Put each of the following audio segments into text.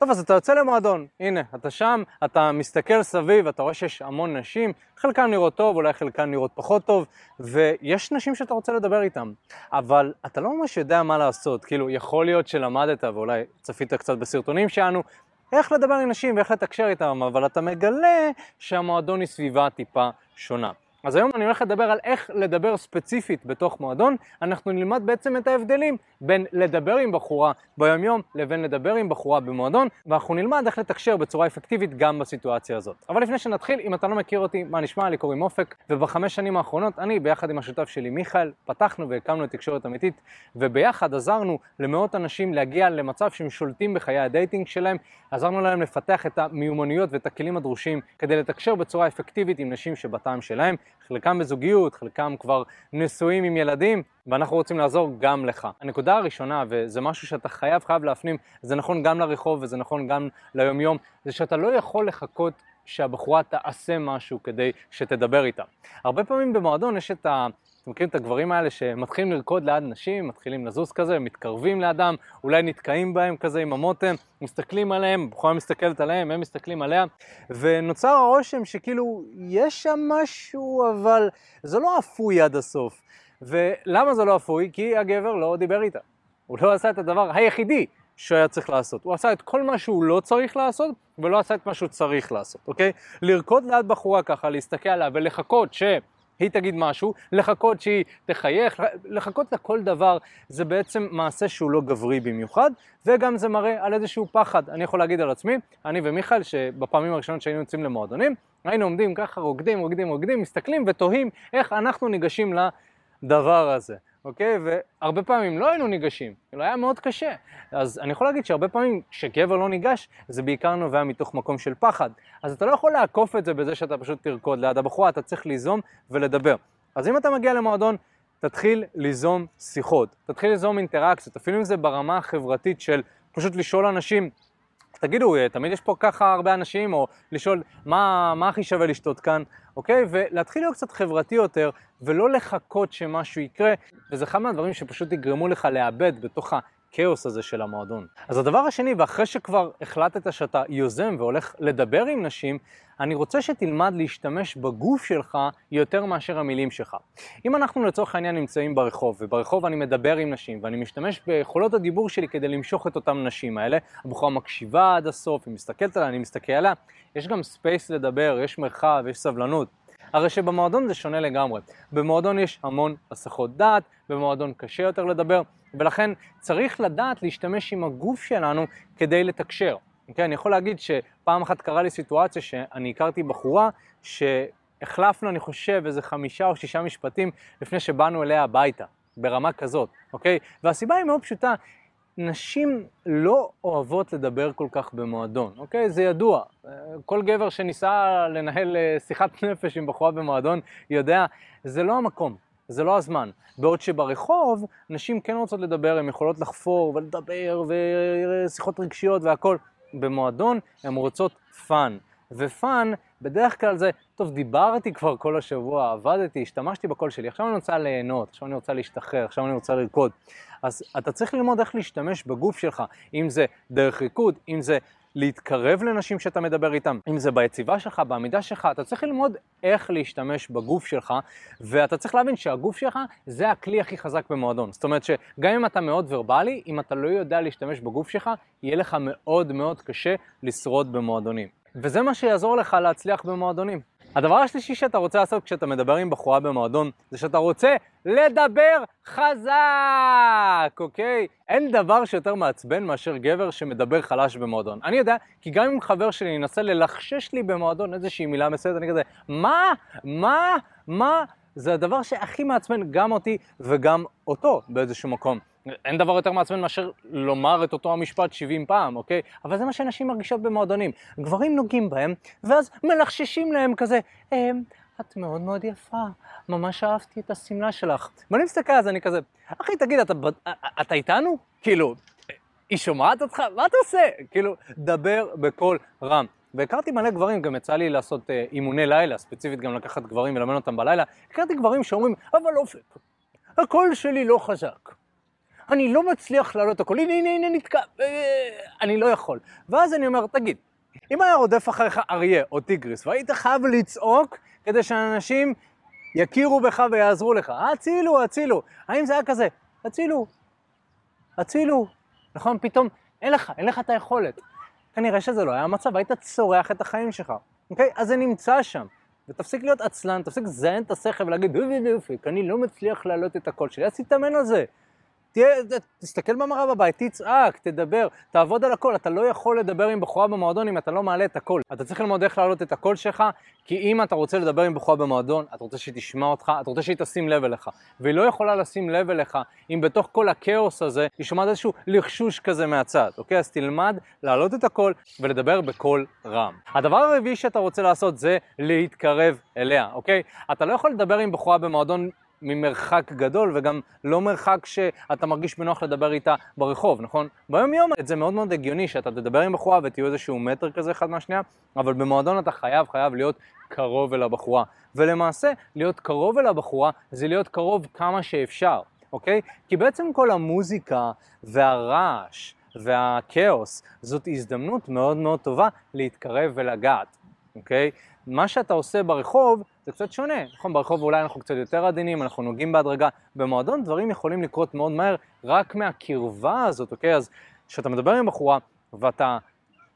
טוב, אז אתה יוצא למועדון, הנה, אתה שם, אתה מסתכל סביב, אתה רואה שיש המון נשים, חלקן נראות טוב, אולי חלקן נראות פחות טוב, ויש נשים שאתה רוצה לדבר איתן, אבל אתה לא ממש יודע מה לעשות, כאילו, יכול להיות שלמדת ואולי צפית קצת בסרטונים שלנו, איך לדבר עם נשים ואיך לתקשר איתם, אבל אתה מגלה שהמועדון היא סביבה טיפה שונה. אז היום אני הולך לדבר על איך לדבר ספציפית בתוך מועדון, אנחנו נלמד בעצם את ההבדלים בין לדבר עם בחורה ביומיום לבין לדבר עם בחורה במועדון, ואנחנו נלמד איך לתקשר בצורה אפקטיבית גם בסיטואציה הזאת. אבל לפני שנתחיל, אם אתה לא מכיר אותי, מה נשמע? לי קוראים אופק, ובחמש שנים האחרונות אני ביחד עם השותף שלי מיכאל פתחנו והקמנו את תקשורת אמיתית, וביחד עזרנו למאות אנשים להגיע למצב שהם שולטים בחיי הדייטינג שלהם, עזרנו להם לפתח את המיומנויות ואת הכלים הדרושים כדי לתקשר בצורה אפקטיבית עם נשים שבטעם שלהם. חלקם בזוגיות, חלקם כבר נשואים עם ילדים, ואנחנו רוצים לעזור גם לך. הנקודה הראשונה, וזה משהו שאתה חייב חייב להפנים, זה נכון גם לרחוב וזה נכון גם ליומיום, זה שאתה לא יכול לחכות שהבחורה תעשה משהו כדי שתדבר איתה. הרבה פעמים במועדון יש את ה... אתם מכירים את הגברים האלה שמתחילים לרקוד ליד נשים, מתחילים לזוז כזה, מתקרבים לאדם, אולי נתקעים בהם כזה עם המותן, מסתכלים עליהם, בחורה מסתכלת עליהם, הם מסתכלים עליה, ונוצר הרושם שכאילו יש שם משהו, אבל זה לא אפוי עד הסוף. ולמה זה לא אפוי? כי הגבר לא דיבר איתה. הוא לא עשה את הדבר היחידי שהוא היה צריך לעשות. הוא עשה את כל מה שהוא לא צריך לעשות, ולא עשה את מה שהוא צריך לעשות, אוקיי? לרקוד ליד בחורה ככה, להסתכל עליה ולחכות ש... היא תגיד משהו, לחכות שהיא תחייך, לחכות לכל דבר, זה בעצם מעשה שהוא לא גברי במיוחד, וגם זה מראה על איזשהו פחד. אני יכול להגיד על עצמי, אני ומיכאל, שבפעמים הראשונות שהיינו יוצאים למועדונים, היינו עומדים ככה, רוקדים, רוקדים, רוקדים, מסתכלים ותוהים איך אנחנו ניגשים לדבר הזה. אוקיי? והרבה פעמים לא היינו ניגשים, כאילו היה מאוד קשה. אז אני יכול להגיד שהרבה פעמים כשגבר לא ניגש, זה בעיקר נובע מתוך מקום של פחד. אז אתה לא יכול לעקוף את זה בזה שאתה פשוט תרקוד ליד הבחורה, אתה צריך ליזום ולדבר. אז אם אתה מגיע למועדון, תתחיל ליזום שיחות, תתחיל ליזום אינטראקציות, אפילו אם זה ברמה החברתית של פשוט לשאול אנשים, תגידו, תמיד יש פה ככה הרבה אנשים, או לשאול מה, מה הכי שווה לשתות כאן, אוקיי? ולהתחיל להיות קצת חברתי יותר, ולא לחכות שמשהו יקרה, וזה אחד מהדברים שפשוט יגרמו לך לאבד בתוך הכאוס הזה של המועדון. אז הדבר השני, ואחרי שכבר החלטת שאתה יוזם והולך לדבר עם נשים, אני רוצה שתלמד להשתמש בגוף שלך יותר מאשר המילים שלך. אם אנחנו לצורך העניין נמצאים ברחוב, וברחוב אני מדבר עם נשים, ואני משתמש ביכולות הדיבור שלי כדי למשוך את אותן נשים האלה, הבחורה מקשיבה עד הסוף, היא מסתכלת עליי, אני מסתכל עליה, יש גם space לדבר, יש מרחב, יש סבלנות. הרי שבמועדון זה שונה לגמרי. במועדון יש המון הסחות דעת, במועדון קשה יותר לדבר, ולכן צריך לדעת להשתמש עם הגוף שלנו כדי לתקשר. אוקיי? אני יכול להגיד שפעם אחת קרה לי סיטואציה שאני הכרתי בחורה שהחלפנו, אני חושב, איזה חמישה או שישה משפטים לפני שבאנו אליה הביתה, ברמה כזאת, אוקיי? והסיבה היא מאוד פשוטה, נשים לא אוהבות לדבר כל כך במועדון, אוקיי? זה ידוע. כל גבר שניסה לנהל אה, שיחת נפש עם בחורה במועדון יודע, זה לא המקום, זה לא הזמן. בעוד שברחוב, נשים כן רוצות לדבר, הן יכולות לחפור ולדבר ושיחות רגשיות והכל. במועדון הן רוצות fun. ו fun, בדרך כלל זה, טוב, דיברתי כבר כל השבוע, עבדתי, השתמשתי בקול שלי, עכשיו אני רוצה ליהנות, עכשיו אני רוצה להשתחרר, עכשיו אני רוצה לרקוד. אז אתה צריך ללמוד איך להשתמש בגוף שלך, אם זה דרך ריקוד, אם זה להתקרב לנשים שאתה מדבר איתן, אם זה ביציבה שלך, בעמידה שלך, אתה צריך ללמוד איך להשתמש בגוף שלך, ואתה צריך להבין שהגוף שלך זה הכלי הכי חזק במועדון. זאת אומרת שגם אם אתה מאוד ורבלי, אם אתה לא יודע להשתמש בגוף שלך, יהיה לך מאוד מאוד קשה לשרוד במועדונים. וזה מה שיעזור לך להצליח במועדונים. הדבר השלישי שאתה רוצה לעשות כשאתה מדבר עם בחורה במועדון, זה שאתה רוצה לדבר חזק, אוקיי? אין דבר שיותר מעצבן מאשר גבר שמדבר חלש במועדון. אני יודע, כי גם אם חבר שלי ינסה ללחשש לי במועדון איזושהי מילה מסוימת, אני כזה, מה? מה? מה? זה הדבר שהכי מעצבן גם אותי וגם אותו באיזשהו מקום. אין דבר יותר מעצבן מאשר לומר את אותו המשפט 70 פעם, אוקיי? אבל זה מה שאנשים מרגישות במועדונים. גברים נוגעים בהם, ואז מלחששים להם כזה, אמ, את מאוד מאוד יפה, ממש אהבתי את השמלה שלך. ואני מסתכל על זה, אני כזה, אחי, תגיד, אתה, אתה איתנו? כאילו, היא שומעת אותך? מה אתה עושה? כאילו, דבר בקול רם. והכרתי מלא גברים, גם יצא לי לעשות אה, אימוני לילה, ספציפית גם לקחת גברים ולאמן אותם בלילה. הכרתי גברים שאומרים, אבל אופק, הקול שלי לא חזק. אני לא מצליח להעלות הקול, הנה, הנה, הנה, נתקע, אה, אני לא יכול. ואז אני אומר, תגיד, אם היה רודף אחריך אריה או טיגריס, והיית חייב לצעוק כדי שאנשים יכירו בך ויעזרו לך, הצילו, הצילו. האם זה היה כזה, הצילו, הצילו, נכון? פתאום אין לך, אין לך את היכולת. כנראה שזה לא היה המצב, היית צורח את החיים שלך, אוקיי? אז זה נמצא שם. ותפסיק להיות עצלן, תפסיק לזיין את השכל ולהגיד, דובי דופי, כי אני לא מצליח להעלות את הקול שלי, אז תתאמן על זה. תהיה, תסתכל במראה בבית, תצעק, תדבר, תעבוד על הכל. אתה לא יכול לדבר עם בחורה במועדון אם אתה לא מעלה את הקול. אתה צריך ללמוד איך להעלות את הקול שלך, כי אם אתה רוצה לדבר עם בחורה במועדון, אתה רוצה שהיא תשמע אותך, אתה רוצה שהיא תשים לב אליך. והיא לא יכולה לשים לב אליך אם בתוך כל הכאוס הזה היא שומעת איזשהו לחשוש כזה מהצד, אוקיי? אז תלמד להעלות את הקול ולדבר בקול רם. הדבר הרביעי שאתה רוצה לעשות זה להתקרב אליה, אוקיי? אתה לא יכול לדבר עם בחורה במועדון ממרחק גדול וגם לא מרחק שאתה מרגיש בנוח לדבר איתה ברחוב, נכון? ביום יום זה מאוד מאוד הגיוני שאתה תדבר עם בחורה ותהיו איזשהו מטר כזה אחד מהשנייה, אבל במועדון אתה חייב, חייב להיות קרוב אל הבחורה. ולמעשה, להיות קרוב אל הבחורה זה להיות קרוב כמה שאפשר, אוקיי? כי בעצם כל המוזיקה והרעש והכאוס זאת הזדמנות מאוד מאוד טובה להתקרב ולגעת, אוקיי? מה שאתה עושה ברחוב זה קצת שונה, נכון? ברחוב אולי אנחנו קצת יותר עדינים, אנחנו נוגעים בהדרגה. במועדון דברים יכולים לקרות מאוד מהר רק מהקרבה הזאת, אוקיי? אז כשאתה מדבר עם בחורה ואתה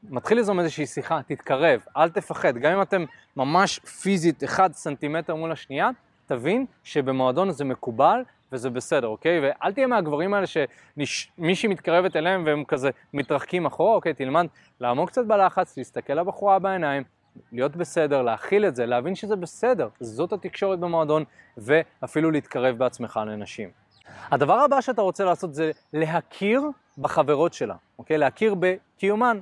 מתחיל ליזום איזושהי שיחה, תתקרב, אל תפחד. גם אם אתם ממש פיזית אחד סנטימטר מול השנייה, תבין שבמועדון זה מקובל וזה בסדר, אוקיי? ואל תהיה מהגברים האלה שמישהי מתקרבת אליהם והם כזה מתרחקים אחורה, אוקיי? תלמד לעמוד קצת בלחץ, להסתכל לבחורה בעיניים, להיות בסדר, להכיל את זה, להבין שזה בסדר, זאת התקשורת במועדון, ואפילו להתקרב בעצמך לנשים. הדבר הבא שאתה רוצה לעשות זה להכיר בחברות שלה, אוקיי? להכיר בקיומן.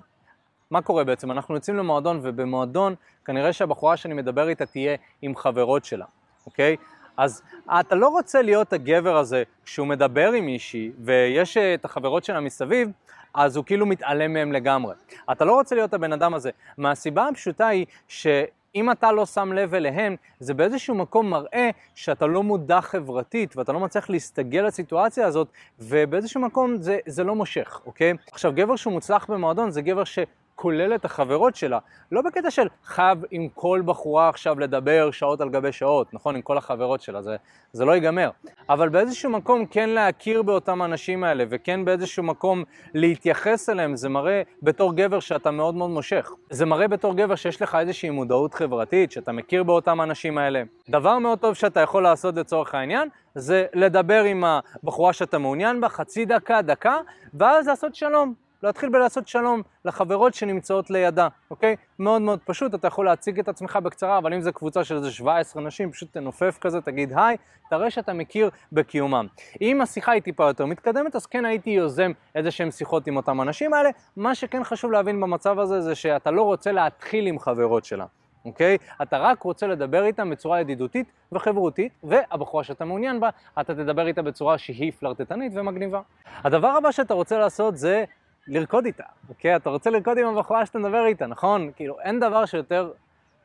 מה קורה בעצם? אנחנו יוצאים למועדון, ובמועדון כנראה שהבחורה שאני מדבר איתה תהיה עם חברות שלה, אוקיי? אז אתה לא רוצה להיות הגבר הזה כשהוא מדבר עם מישהי ויש את החברות שלה מסביב, אז הוא כאילו מתעלם מהם לגמרי. אתה לא רוצה להיות הבן אדם הזה, מהסיבה הפשוטה היא שאם אתה לא שם לב אליהם, זה באיזשהו מקום מראה שאתה לא מודע חברתית ואתה לא מצליח להסתגל לסיטואציה הזאת, ובאיזשהו מקום זה, זה לא מושך, אוקיי? עכשיו, גבר שהוא מוצלח במועדון זה גבר ש... כולל את החברות שלה, לא בקטע של חייב עם כל בחורה עכשיו לדבר שעות על גבי שעות, נכון? עם כל החברות שלה, זה, זה לא ייגמר. אבל באיזשהו מקום כן להכיר באותם האנשים האלה, וכן באיזשהו מקום להתייחס אליהם, זה מראה בתור גבר שאתה מאוד מאוד מושך. זה מראה בתור גבר שיש לך איזושהי מודעות חברתית, שאתה מכיר באותם האנשים האלה. דבר מאוד טוב שאתה יכול לעשות לצורך העניין, זה לדבר עם הבחורה שאתה מעוניין בה, חצי דקה, דקה, ואז לעשות שלום. להתחיל בלעשות שלום לחברות שנמצאות לידה, אוקיי? מאוד מאוד פשוט, אתה יכול להציג את עצמך בקצרה, אבל אם זו קבוצה של איזה 17 נשים, פשוט תנופף כזה, תגיד היי, תראה שאתה מכיר בקיומם. אם השיחה היא טיפה יותר מתקדמת, אז כן הייתי יוזם איזה שהן שיחות עם אותם אנשים האלה. מה שכן חשוב להבין במצב הזה, זה שאתה לא רוצה להתחיל עם חברות שלה. אוקיי? אתה רק רוצה לדבר איתם בצורה ידידותית וחברותית, והבחורה שאתה מעוניין בה, אתה תדבר איתה בצורה שהיא פלרטטנית ומגניבה. הדבר הבא שאתה רוצה לעשות זה לרקוד איתה, אוקיי? אתה רוצה לרקוד עם הבחורה שאתה מדבר איתה, נכון? כאילו, אין דבר שיותר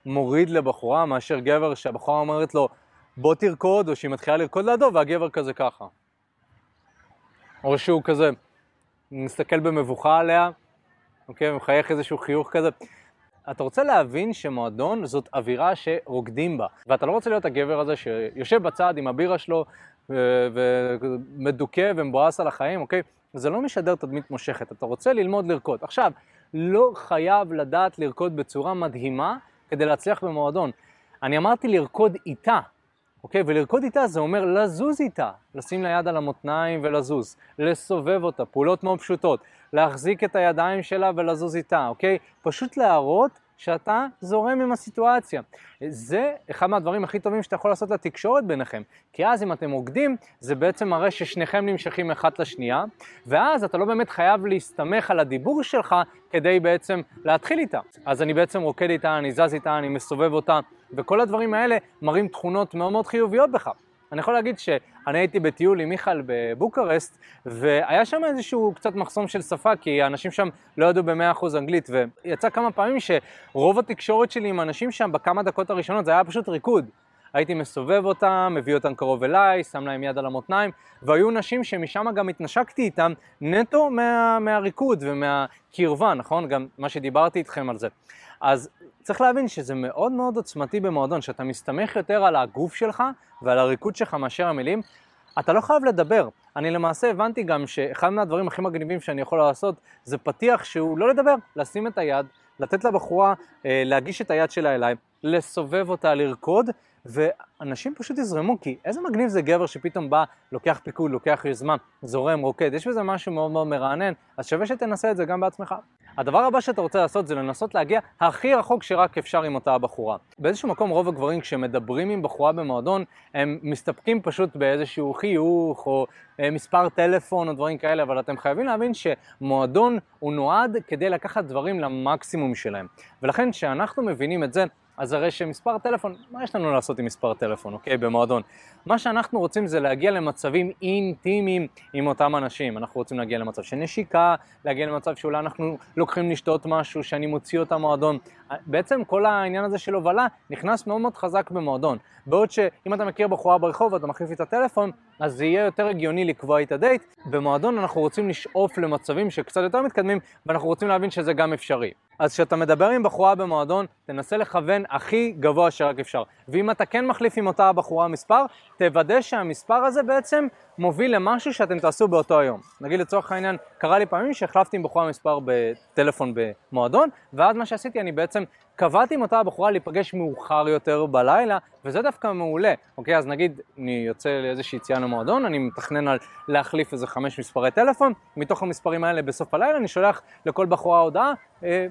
מוריד לבחורה מאשר גבר שהבחורה אומרת לו, בוא תרקוד, או שהיא מתחילה לרקוד לידו, והגבר כזה ככה. או שהוא כזה מסתכל במבוכה עליה, אוקיי? ומחייך איזשהו חיוך כזה. אתה רוצה להבין שמועדון זאת אווירה שרוקדים בה, ואתה לא רוצה להיות הגבר הזה שיושב בצד עם הבירה שלו ומדוכא ומבואס על החיים, אוקיי? זה לא משדר תדמית מושכת, אתה רוצה ללמוד לרקוד. עכשיו, לא חייב לדעת לרקוד בצורה מדהימה כדי להצליח במועדון. אני אמרתי לרקוד איתה, אוקיי? ולרקוד איתה זה אומר לזוז איתה, לשים לה יד על המותניים ולזוז, לסובב אותה, פעולות מאוד פשוטות, להחזיק את הידיים שלה ולזוז איתה, אוקיי? פשוט להראות שאתה זורם עם הסיטואציה. זה אחד מהדברים הכי טובים שאתה יכול לעשות לתקשורת ביניכם. כי אז אם אתם רוקדים, זה בעצם מראה ששניכם נמשכים אחת לשנייה, ואז אתה לא באמת חייב להסתמך על הדיבור שלך כדי בעצם להתחיל איתה. אז אני בעצם רוקד איתה, אני זז איתה, אני מסובב אותה, וכל הדברים האלה מראים תכונות מאוד מאוד חיוביות בך. אני יכול להגיד שאני הייתי בטיול עם מיכל בבוקרסט, והיה שם איזשהו קצת מחסום של שפה, כי האנשים שם לא ידעו ב-100% אנגלית, ויצא כמה פעמים שרוב התקשורת שלי עם אנשים שם בכמה דקות הראשונות זה היה פשוט ריקוד. הייתי מסובב אותם, מביא אותם קרוב אליי, שם להם יד על המותניים, והיו נשים שמשם גם התנשקתי איתם נטו מה, מהריקוד ומהקרבה, נכון? גם מה שדיברתי איתכם על זה. אז צריך להבין שזה מאוד מאוד עוצמתי במועדון, שאתה מסתמך יותר על הגוף שלך ועל הריקוד שלך מאשר המילים. אתה לא חייב לדבר. אני למעשה הבנתי גם שאחד מהדברים הכי מגניבים שאני יכול לעשות זה פתיח שהוא לא לדבר, לשים את היד, לתת לבחורה אה, להגיש את היד שלה אליי, לסובב אותה, לרקוד, ואנשים פשוט יזרמו, כי איזה מגניב זה גבר שפתאום בא, לוקח פיקוד, לוקח יוזמה, זורם, רוקד, יש בזה משהו מאוד מאוד מרענן, אז שווה שתנסה את זה גם בעצמך. הדבר הבא שאתה רוצה לעשות זה לנסות להגיע הכי רחוק שרק אפשר עם אותה הבחורה. באיזשהו מקום רוב הגברים כשמדברים עם בחורה במועדון, הם מסתפקים פשוט באיזשהו חיוך או אה, מספר טלפון או דברים כאלה, אבל אתם חייבים להבין שמועדון הוא נועד כדי לקחת דברים למקסימום שלהם. ולכן כשאנחנו מבינים את זה, אז הרי שמספר טלפון, מה יש לנו לעשות עם מספר טלפון, אוקיי, במועדון? מה שאנחנו רוצים זה להגיע למצבים אינטימיים עם אותם אנשים. אנחנו רוצים להגיע למצב של נשיקה, להגיע למצב שאולי אנחנו לוקחים לשתות משהו, שאני מוציא אותם מועדון. בעצם כל העניין הזה של הובלה נכנס מאוד מאוד חזק במועדון. בעוד שאם אתה מכיר בחורה ברחוב ואתה מחליף את הטלפון, אז זה יהיה יותר הגיוני לקבוע את הדייט. במועדון אנחנו רוצים לשאוף למצבים שקצת יותר מתקדמים, ואנחנו רוצים להבין שזה גם אפשרי. אז כשאתה מדבר עם בחורה במועדון, תנסה לכוון הכי גבוה שרק אפשר. ואם אתה כן מחליף עם אותה בחורה מספר, תוודא שהמספר הזה בעצם מוביל למשהו שאתם תעשו באותו היום. נגיד לצורך העניין, קרה לי פעמים שהחלפתי עם בחורה מספר בטלפון במועדון, ואז מה שעשיתי, אני בעצם קבעתי עם אותה בחורה להיפגש מאוחר יותר בלילה, וזה דווקא מעולה. אוקיי, אז נגיד, אני יוצא לאיזושהי יציאה למועדון, אני מתכנן על להחליף איזה חמש מספרי טלפון, מתוך המספרים האלה בסוף הלילה אני שולח לכל בחורה הודעה,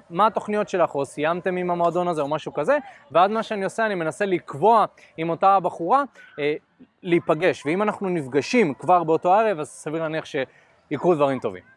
מה התוכניות שלך, או סיימתם עם המועדון הזה, או משהו כזה, ואז מה שאני עושה, אני מנסה לקבוע עם אותה בחורה, אה, להיפגש, ואם אנחנו נפגשים כבר באותו ערב, אז סביר להניח שיקרו דברים טובים.